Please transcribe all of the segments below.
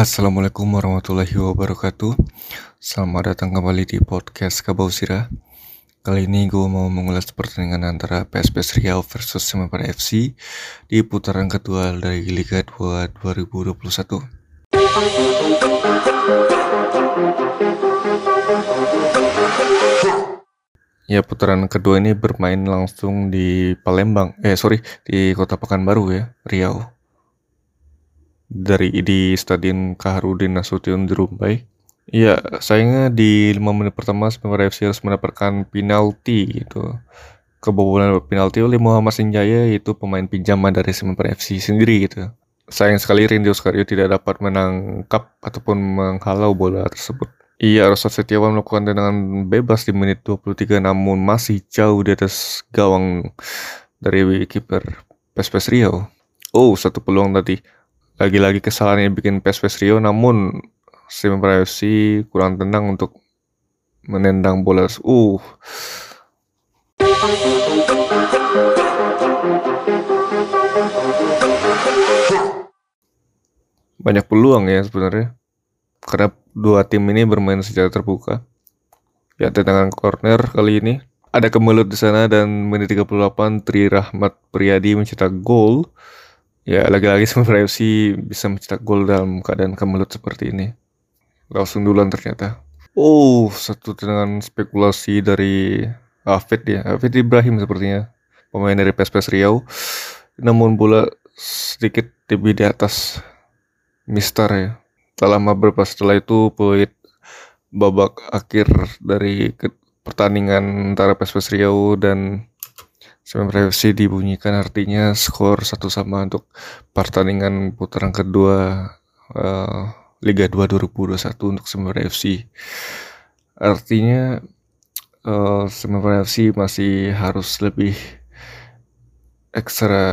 Assalamualaikum warahmatullahi wabarakatuh. Selamat datang kembali di podcast Kabau Sirah Kali ini gue mau mengulas pertandingan antara PSPS Riau versus Semarang FC Di putaran kedua dari Liga 2 2021 Ya putaran kedua ini bermain langsung di Palembang. Eh sorry di kota Pekanbaru ya Riau Dari di Stadion Kaharudin Nasution Rumbai Ya sayangnya di 5 menit pertama Semarang FC harus mendapatkan penalti gitu Kebobolan penalti oleh Muhammad Sinjaya itu pemain pinjaman dari Semarang FC sendiri gitu Sayang sekali Rindy Oscario tidak dapat menangkap ataupun menghalau bola tersebut Iya, Rosat Setiawan melakukan tendangan bebas di menit 23 namun masih jauh di atas gawang dari kiper PSPS Rio. Oh, satu peluang tadi. Lagi-lagi kesalahan yang bikin PSPS Rio namun Simba FC kurang tenang untuk menendang bola. Uh. Banyak peluang ya sebenarnya karena dua tim ini bermain secara terbuka. Ya tendangan corner kali ini ada kemelut di sana dan menit 38 Tri Rahmat Priyadi mencetak gol. Ya lagi-lagi sebenarnya FC bisa mencetak gol dalam keadaan kemelut seperti ini. Langsung duluan ternyata. Oh, satu tendangan spekulasi dari Afid ya. Afid Ibrahim sepertinya. Pemain dari PSPS Riau. Namun bola sedikit lebih di atas Mister ya. Tak lama berapa setelah itu peluit babak akhir dari pertandingan antara PSPS Riau dan Semen FC dibunyikan artinya skor satu sama untuk pertandingan putaran kedua uh, Liga 2 2021 untuk Semen FC. Artinya uh, Semen FC masih harus lebih ekstra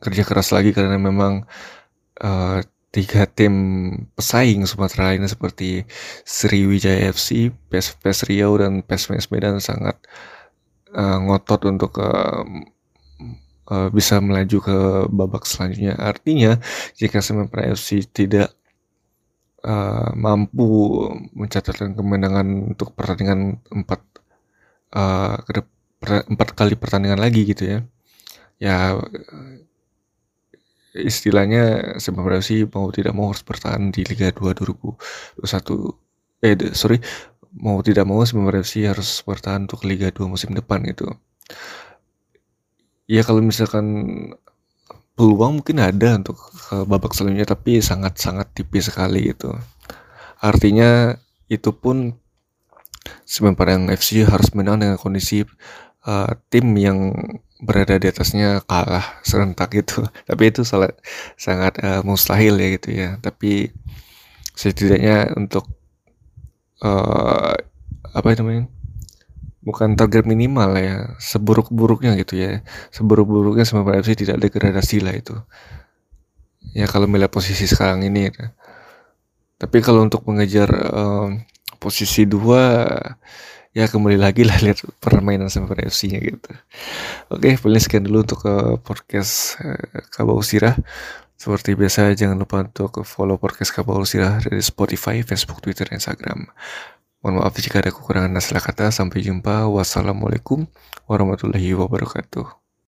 kerja keras lagi karena memang uh, tiga tim pesaing Sumatera lainnya seperti Sriwijaya FC, PSPS Riau dan PSMS Medan sangat uh, ngotot untuk uh, uh, bisa melaju ke babak selanjutnya. Artinya jika Semen FC tidak uh, mampu mencatatkan kemenangan untuk pertandingan empat uh, empat kali pertandingan lagi gitu ya, ya istilahnya sebenarnya sih mau tidak mau harus bertahan di Liga 2 2021 eh sorry mau tidak mau sebenarnya sih harus bertahan untuk Liga 2 musim depan gitu. Ya kalau misalkan peluang mungkin ada untuk ke babak selanjutnya tapi sangat-sangat tipis sekali gitu. Artinya itu pun sebenarnya FC harus menang dengan kondisi uh, tim yang berada di atasnya kalah serentak gitu. Tapi itu sangat uh, mustahil ya gitu ya. Tapi setidaknya untuk uh, apa namanya bukan target minimal ya seburuk-buruknya gitu ya seburuk-buruknya sama FC tidak degradasi lah itu ya kalau melihat posisi sekarang ini ya. tapi kalau untuk mengejar uh, posisi dua ya kembali lagi lah lihat permainan sama FC-nya gitu. Oke, paling sekian dulu untuk uh, podcast uh, Kabau Sirah. Seperti biasa, jangan lupa untuk follow podcast Kabau Sirah dari Spotify, Facebook, Twitter, Instagram. Mohon maaf jika ada kekurangan dan salah kata. Sampai jumpa. Wassalamualaikum warahmatullahi wabarakatuh.